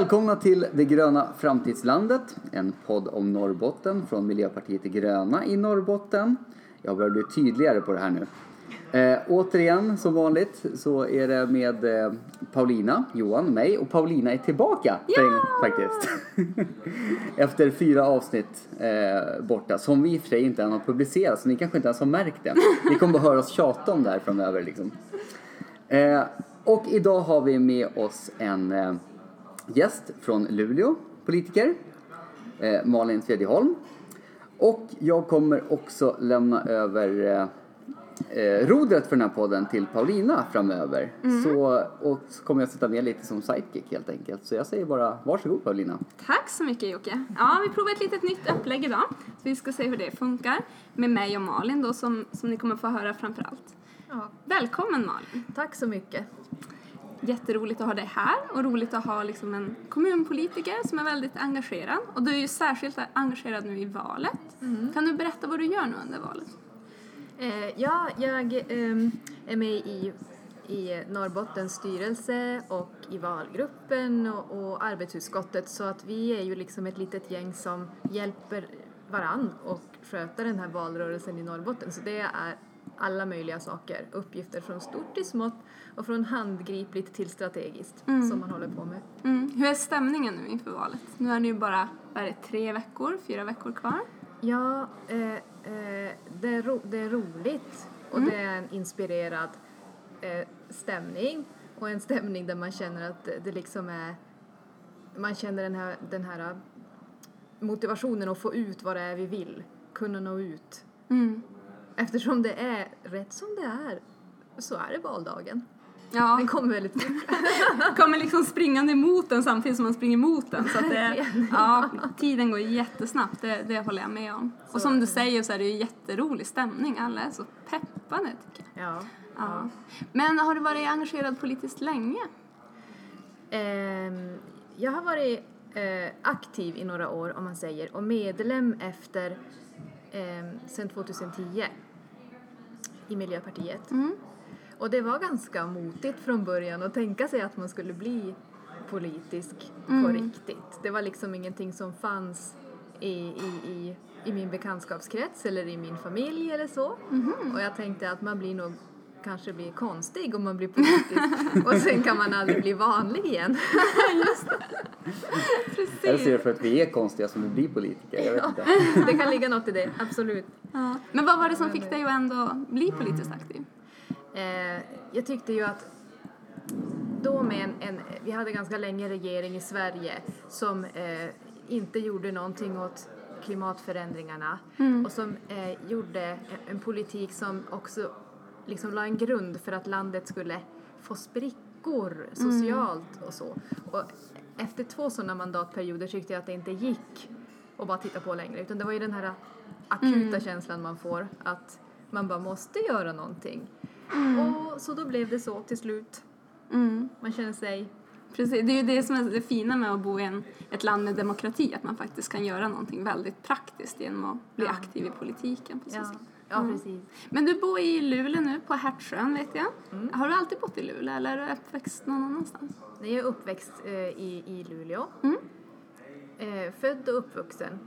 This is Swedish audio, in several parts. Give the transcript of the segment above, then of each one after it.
Välkomna till Det gröna framtidslandet, en podd om Norrbotten från Miljöpartiet De gröna i Norrbotten. Jag börjar bli tydligare på det här nu. Eh, återigen, som vanligt, så är det med eh, Paulina, Johan, mig och Paulina är tillbaka Ja! faktiskt. Efter fyra avsnitt eh, borta, som vi i och för sig inte än har publicerat, så ni kanske inte ens har märkt det. Ni kommer bara höra oss tjata om det här framöver liksom. Eh, och idag har vi med oss en eh, gäst från Luleå, politiker, eh, Malin Fredjeholm. Och jag kommer också lämna över eh, eh, rodret för den här podden till Paulina framöver. Så, och så kommer jag sitta med lite som sidekick helt enkelt. Så jag säger bara varsågod Paulina. Tack så mycket Jocke. Ja, vi provar ett litet nytt upplägg idag. Så vi ska se hur det funkar med mig och Malin då som, som ni kommer få höra framför allt. Ja, Välkommen Malin! tack så mycket. Jätteroligt att ha dig här och roligt att ha liksom en kommunpolitiker som är väldigt engagerad. Och du är ju särskilt engagerad nu i valet. Kan du berätta vad du gör nu under valet? Eh, ja, jag ehm, är med i, i Norrbottens styrelse och i valgruppen och, och arbetsutskottet så att vi är ju liksom ett litet gäng som hjälper varann och sköta den här valrörelsen i Norrbotten. Så det är alla möjliga saker, uppgifter från stort till smått och från handgripligt till strategiskt som man håller på med. Mm. Hur är stämningen nu inför valet? Nu är det ju bara vad är det, tre veckor, fyra veckor kvar. Ja, eh, eh, det, är ro, det är roligt och det är en inspirerad eh, stämning och en stämning där man känner att det, det liksom är man känner den här, den här motivationen att få ut vad det är vi vill, kunna nå ut. Mm. Eftersom det är rätt som det är så är det valdagen. Ja. Den kommer väldigt fort. kommer liksom springande emot den samtidigt som man springer emot den. Så det, ja, tiden går jättesnabbt, det, det håller jag med om. Och som du säger så är det ju jätterolig stämning, alla är så peppade tycker jag. Ja. Ja. Men har du varit engagerad politiskt länge? Ehm, jag har varit eh, aktiv i några år om man säger och medlem efter eh, sedan 2010 i Miljöpartiet. Mm. Och det var ganska motigt från början att tänka sig att man skulle bli politisk på Mm. riktigt. Det var liksom ingenting som fanns i, i, i, i min bekantskapskrets eller i min familj eller så. Mhm. Och jag tänkte att man blir nog kanske blir konstig om man blir politisk och sen kan man aldrig bli vanlig igen. Eller så är det för att vi är konstiga som vi blir politiker. Jag vet inte. Det kan ligga något i det, absolut. Ja. Men vad var det som fick dig att ändå bli politiskt aktiv? Eh, jag tyckte ju att då med en, en, vi hade ganska länge regering i Sverige som eh, inte gjorde någonting åt klimatförändringarna och som eh, gjorde en politik som också liksom la en grund för att landet skulle få sprickor socialt och så. Och efter två sådana mandatperioder tyckte jag att det inte gick att bara titta på längre utan det var ju den här akuta känslan man får att man bara måste göra någonting. Och så då blev det så till slut. Mm. Man känner sig... Precis, det är ju det som är det fina med att bo i en, ett land med demokrati, att man faktiskt kan göra någonting väldigt praktiskt genom att bli Ja. aktiv i politiken på så Ja, sätt. Ja Mm. precis. Men du bor i Luleå nu, på Hertsön vet jag. Mm. Har du alltid bott i Luleå eller är du uppväxt någon annanstans? Jag är uppväxt eh, i, i Luleå. Mm. Eh, född och uppvuxen.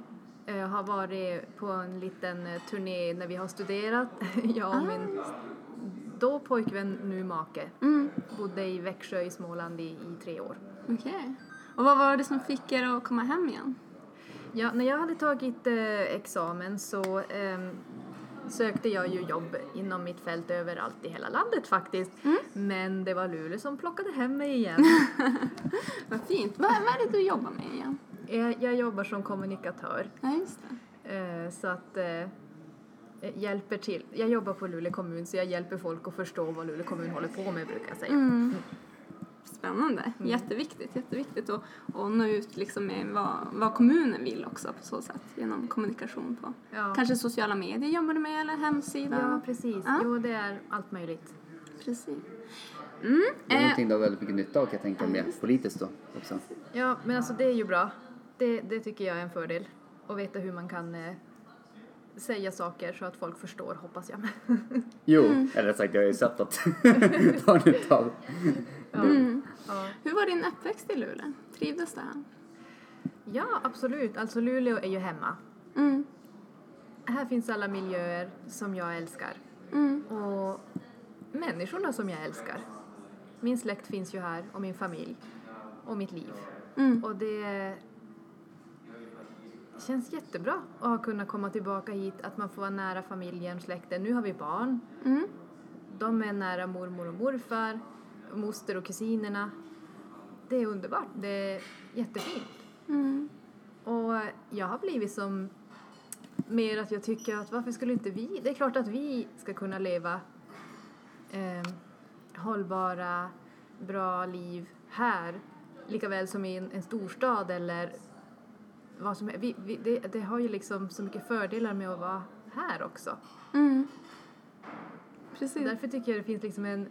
Eh, har varit på en liten eh, turné när vi har studerat. jag och min då pojkvän, nu make. Mm. Bodde i Växjö i Småland i, i tre år. Okej. Och vad var det som fick er att komma hem igen? Ja, när jag hade tagit eh, examen så ehm, sökte jag ju jobb inom mitt fält överallt i hela landet faktiskt. Men det var Luleå som plockade hem mig igen. Vad fint. Vad, vad är det du jobbar med igen? jag, jag jobbar som kommunikatör. Ja, just det. Eh, så att eh, hjälper till. Jag jobbar på Luleå kommun så jag hjälper folk att förstå vad Luleå kommun håller på med brukar jag säga. Mm. Spännande. Jätteviktigt. Jätteviktigt att, att nå ut liksom med vad, vad kommunen vill också på så sätt genom kommunikation på Ja. kanske sociala medier jobbar du med eller hemsida? Ja, precis. Ja. Jo, det är allt möjligt. Precis. Mm. Det är Eh, någonting du har väldigt mycket nytta av kan jag tänka mig politiskt då också. Ja, men alltså det är ju bra. Det, det tycker jag är en fördel. Att veta hur man kan eh, säga saker så att folk förstår, hoppas jag. Jo, eller rätt sagt jag har ju sett att du har nytta av ja. mm. Ja. Hur var din uppväxt i Luleå? Trivdes du här? ja, absolut. Alltså Luleå är ju hemma. Mm. Här finns alla miljöer som jag älskar. Mm. Och människorna som jag älskar. Min släkt finns ju här och min familj och mitt liv. Mm. Och det känns jättebra att ha kunnat komma tillbaka hit, att man får vara nära familjen, släkten. Nu har vi barn. Mm. De är nära mormor och morfar, moster och kusinerna. Det är underbart. Det är jättefint. Mm. Och jag har blivit som mer att jag tycker att varför skulle inte vi, det är klart att vi ska kunna leva eh, hållbara, bra liv här lika väl som i en, en storstad eller vad som. Vi, vi, det, det har ju liksom så mycket fördelar med att vara här också. Mm. Precis. Därför tycker jag det finns liksom en,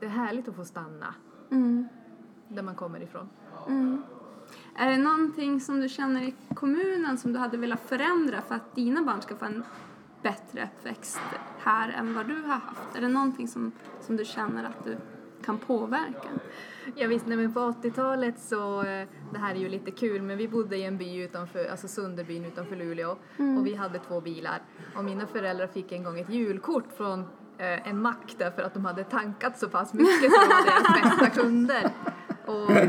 det är härligt att få stanna Mm. där man kommer ifrån. Mm. Är det någonting som du känner i kommunen som du hade velat förändra för att dina barn ska få en bättre uppväxt här än vad du har haft? Är det någonting som, som du känner att du kan påverka? Ja visst, nej, men på 80-talet så, eh, det här är ju lite kul, men vi bodde i en by utanför, alltså Sunderbyn utanför Luleå och vi hade två bilar. Och mina föräldrar fick en gång ett julkort från en mack därför att de hade tankat så pass mycket så de var deras bästa kunder. Och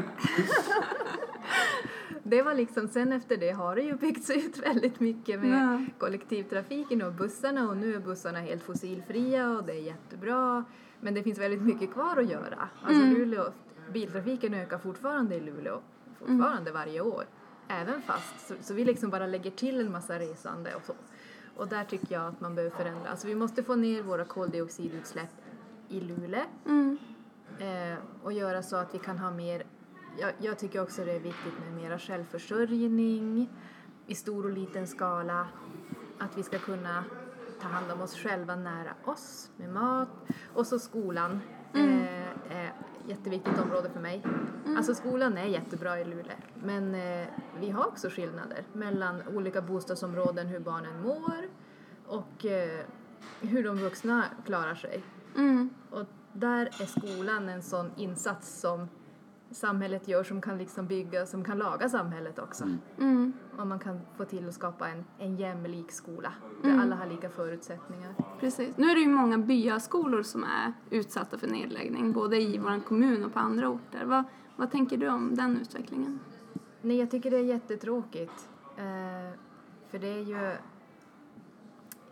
det var liksom, sen efter det har det ju byggts ut väldigt mycket med Ja. kollektivtrafiken och bussarna och nu är bussarna helt fossilfria och det är jättebra. Men det finns väldigt mycket kvar att göra. Alltså Luleå, biltrafiken ökar fortfarande i Luleå, fortfarande varje år. Även fast, så, så vi liksom bara lägger till en massa resande och så. Och där tycker jag att man behöver förändra. Alltså vi måste få ner våra koldioxidutsläpp i Luleå Mm. eh, och göra så att vi kan ha mer, jag, jag tycker också det är viktigt med mera självförsörjning i stor och liten skala. Att vi ska kunna ta hand om oss själva nära oss med mat. Och så skolan eh, är jätteviktigt område för mig. Alltså skolan är jättebra i Luleå men eh, vi har också skillnader mellan olika bostadsområden, hur barnen mår och eh, hur de vuxna klarar sig. Mm. Och där är skolan en sån insats som samhället gör som kan liksom bygga, som kan laga samhället också. Mm. Och man kan få till att skapa en, en jämlik skola där Mm. alla har lika förutsättningar. Precis. Nu är det ju många byskolor som är utsatta för nedläggning, både i vår kommun och på andra orter. Vad, vad tänker du om den utvecklingen? Nej, jag tycker det är jättetråkigt. Eh, för det är ju...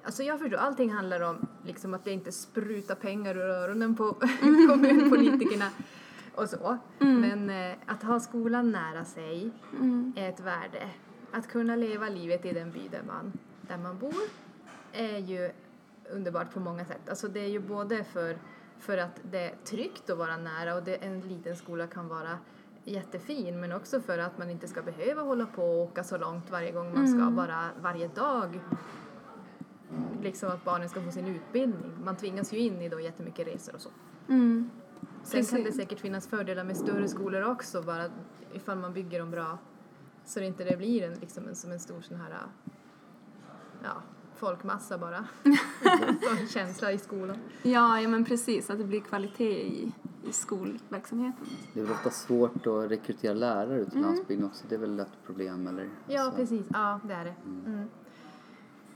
Alltså jag förstår, allting handlar om liksom att det inte sprutar pengar ur öronen på kommunpolitikerna och så. Men eh, att ha skolan nära sig Mm. är ett värde. Att kunna leva livet i den by där man, där man bor är ju underbart på många sätt. Alltså det är ju både för, för att det är tryggt att vara nära och det, en liten skola kan vara jättefin men också för att man inte ska behöva hålla på och åka så långt varje gång man ska, bara varje dag. Liksom att barnen ska få sin utbildning. Man tvingas ju in i då jättemycket resor och så. Mm. Sen kan det säkert finnas fördelar med större skolor också, bara ifall man bygger dem bra. Så det inte det blir en, liksom en, som en stor sån här, ja, folkmassa bara. Sån känsla i skolan. Ja, ja, men precis. Att det blir kvalitet i, i skolverksamheten. Det är väl ofta svårt att rekrytera lärare ute på landsbygden också. Det är väl ett problem eller? Ja, så. precis. Ja, det är det. Mm.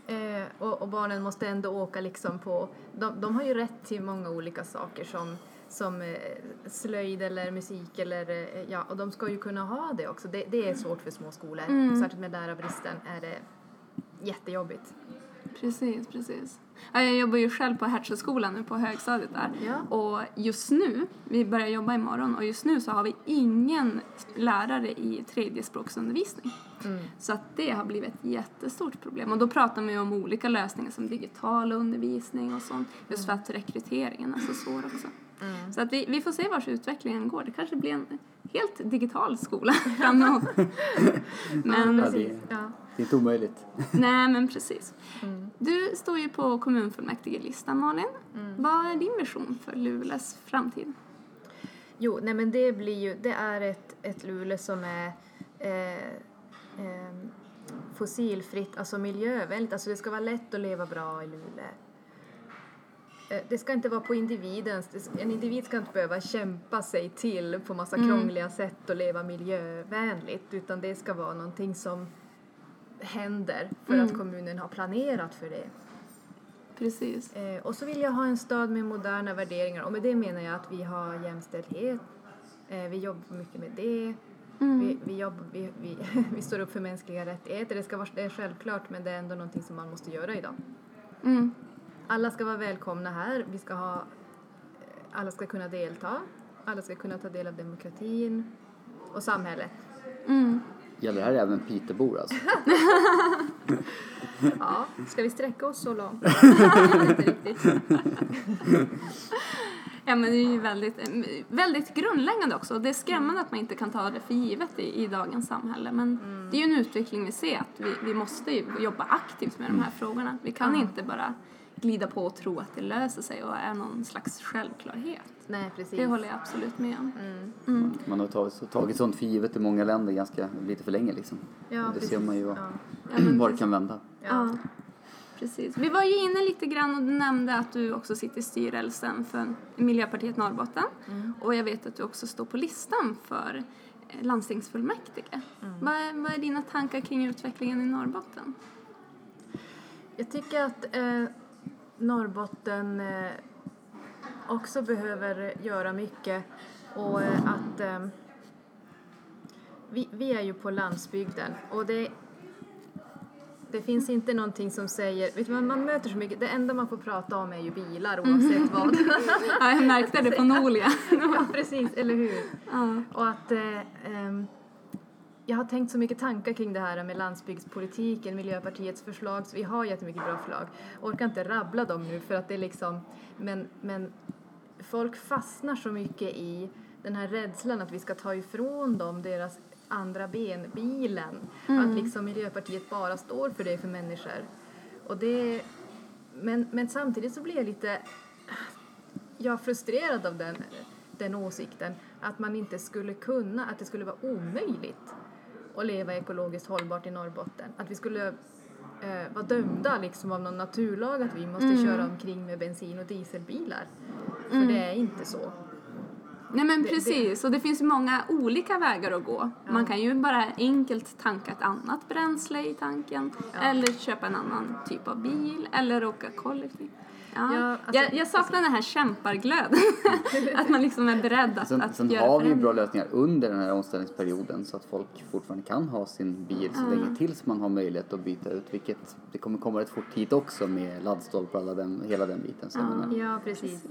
Eh, och, och barnen måste ändå åka liksom på... De, de har ju rätt till många olika saker som, som eh, slöjd eller musik eller... Eh, ja, och de ska ju kunna ha det också. Det, det är svårt för små skolor. Särskilt med lärarbristen är det jättejobbigt. Precis, precis. Ja, jag jobbar ju själv på Hertsöskolan nu på högstadiet där. Ja. Och just nu, vi börjar jobba imorgon och just nu så har vi ingen lärare i tredjespråksundervisning. Mm. Så att det har blivit ett jättestort problem. Och då pratar man ju om olika lösningar som digital undervisning och sånt. Just för att rekryteringen är så svår också. Mm. Så att vi, vi får se vart utvecklingen går. Det kanske blir en helt digital skola framåt. Men, Ja, det, är, Ja. det är inte omöjligt. nej men precis. Mm. Du står ju på kommunfullmäktigelistan Malin. Vad är din vision för Luleås framtid? Jo, nej men det blir ju, det är ett, ett Luleå som är eh, eh, fossilfritt, alltså miljövänligt. Alltså det ska vara lätt att leva bra i Luleå. Eh, det ska inte vara på individens, en individ ska inte behöva kämpa sig till på massa Mm. krångliga sätt och leva miljövänligt utan det ska vara någonting som händer för att Mm. kommunen har planerat för det. Precis. Eh, och så vill jag ha en stad med moderna värderingar och med det menar jag att vi har jämställdhet, eh, vi jobbar mycket med det, Mm. vi, vi, jobbar, vi, vi, vi står upp för mänskliga rättigheter, det, ska vara, det är självklart men det är ändå någonting som man måste göra idag. Mm. Alla ska vara välkomna här, vi ska ha, eh, alla ska kunna delta, alla ska kunna ta del av demokratin och samhället. Mm. Gäller det här även Piterbor alltså? Ja, ska vi sträcka oss så långt? Inte riktigt. Ja, men det är ju väldigt, eh, väldigt grundläggande också. Det är skrämmande att man inte kan ta det för givet i, i dagens samhälle. Men det är ju en utveckling vi ser att vi, vi måste ju jobba aktivt med de här frågorna. Vi kan Ja. inte bara glida på och tro att det löser sig och är någon slags självklarhet. Nej, precis. Det håller jag absolut med om. Mm. Mm. Man har tagit, tagit sånt för givet i många länder ganska lite för länge liksom. Ja, det precis. ser man ju Ja. Ja, var det kan vända. Ja. Ja, precis. Vi var ju inne lite grann och du nämnde att du också sitter i styrelsen för Miljöpartiet Norrbotten. Mm. Och jag vet att du också står på listan för eh, landstingsfullmäktige. Vad, är, vad är dina tankar kring utvecklingen i Norrbotten? Jag tycker att eh, Norrbotten eh, också behöver göra mycket och eh, att eh, vi, vi är ju på landsbygden och det det finns inte någonting som säger, vet du, man, möter så mycket, det enda man får prata om är ju bilar oavsett vad. Ja, jag märkte det på Nolia. ja, precis, eller hur? Ja. Och att eh, ehm, jag har tänkt så mycket tankar kring det här med landsbygdspolitiken, Miljöpartiets förslag, så vi har jättemycket bra förslag. Jag orkar inte rabbla dem nu för att det är liksom, men, men folk fastnar så mycket i den här rädslan att vi ska ta ifrån dem deras andra ben, bilen. Att liksom Miljöpartiet bara står för det för människor. Och det, men, men samtidigt så blir jag lite jag är frustrerad av den, den åsikten att man inte skulle kunna, att det skulle vara omöjligt att leva ekologiskt hållbart i Norrbotten. Att vi skulle eh, vara dömda liksom av någon naturlag att vi måste köra omkring med bensin och dieselbilar. För det är inte så. Nej men Det- precis, och det finns många olika vägar att gå. Man kan ju bara enkelt tanka ett annat bränsle i tanken Ja. eller köpa en annan typ av bil eller åka kollektivt. Ja. Ja, alltså- jag, jag saknar den här kämparglöden. att man liksom är beredd att, Sen, att sen göra har vi ju bra lösningar under den här omställningsperioden så att folk fortfarande kan ha sin bil så länge tills man har möjlighet att byta ut vilket det kommer komma rätt fort hit också med laddstolpar och alla den, hela den biten. Så jag Ja. Ja, precis.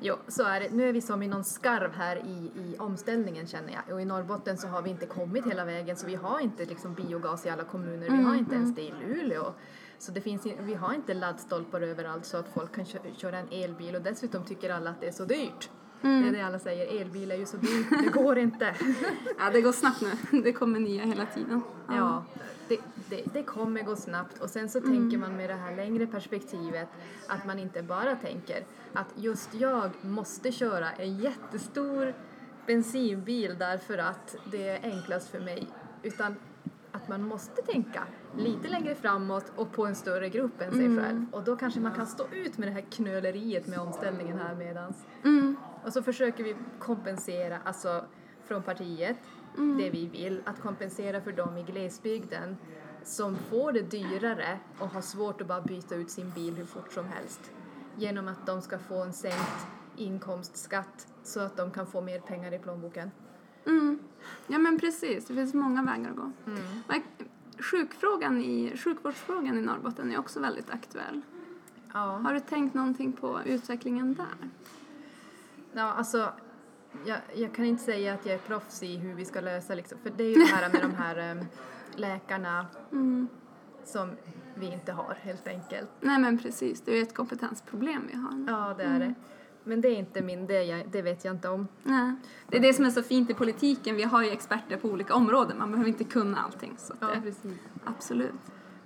Jo, så är det. Nu är vi som i någon skarv här i, i omställningen känner jag. Och i Norrbotten så har vi inte kommit hela vägen så vi har inte liksom biogas i alla kommuner. Vi har inte ens det i Luleå. Så det finns, vi har inte laddstolpar överallt så att folk kan kö- köra en elbil och dessutom tycker alla att det är så dyrt. Det är det alla säger, elbil är ju så dyrt, det går inte. Ja, det går snabbt nu. Det kommer nya hela tiden. Ja, det, det, det kommer gå snabbt och sen så tänker man med det här längre perspektivet att man inte bara tänker att just jag måste köra en jättestor bensinbil därför att det är enklast för mig utan att man måste tänka lite längre framåt och på en större grupp än sig själv och då kanske man kan stå ut med det här knöleriet med omställningen här medans. Mm. Och så försöker vi kompensera, alltså från partiet, det vi vill, att kompensera för dem i glesbygden som får det dyrare och har svårt att bara byta ut sin bil hur fort som helst. Genom att de ska få en sänkt inkomstskatt så att de kan få mer pengar i plånboken. Mm. Ja men precis, det finns många vägar att gå. Men Sjukfrågan i, sjukvårdsfrågan i Norrbotten är också väldigt aktuell. Ja. Har du tänkt någonting på utvecklingen där? Ja, alltså, jag, jag kan inte säga att jag är proffs i hur vi ska lösa liksom, för det är ju det här med de här em, läkarna Mm. som vi inte har helt enkelt. Nej men precis, det är ju ett kompetensproblem vi har. Ja, det är det. Men det är inte min, det, jag, det vet jag inte om. Nej. Det är det som är så fint i politiken, vi har ju experter på olika områden, man behöver inte kunna allting. Så att Ja, det, precis. absolut.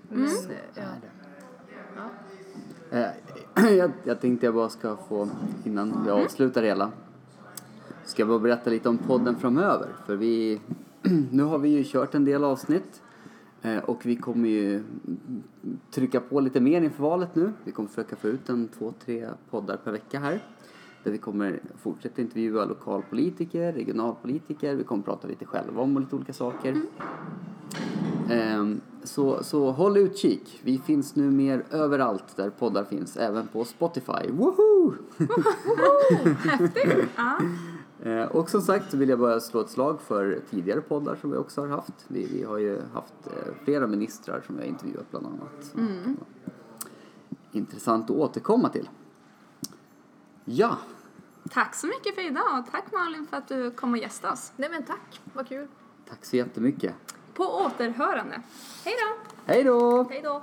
Men, eh, ja. Ja. Eh, jag, jag tänkte jag bara ska få, innan vi avslutar det hela, ska jag bara berätta lite om podden framöver. För vi, nu har vi ju kört en del avsnitt. Eh, och vi kommer ju trycka på lite mer inför valet nu. Vi kommer försöka få ut en två, tre poddar per vecka här. Där vi kommer fortsätta intervjua lokalpolitiker, regionalpolitiker. Vi kommer prata lite själva om lite olika saker. Ehm, så, så håll utkik. Vi finns nu mer överallt där poddar finns, även på Spotify. Woho! Ja. Eh, och som sagt så vill jag bara slå ett slag för tidigare poddar som vi också har haft. Vi, vi har ju haft eh, flera ministrar som vi har intervjuat bland annat. Intressant att återkomma till. Ja, Tack så mycket för idag och tack Malin för att du kom och gästade oss. Nej men tack, vad kul. tack så jättemycket. På återhörande. Hej då! Hej då! Hej då.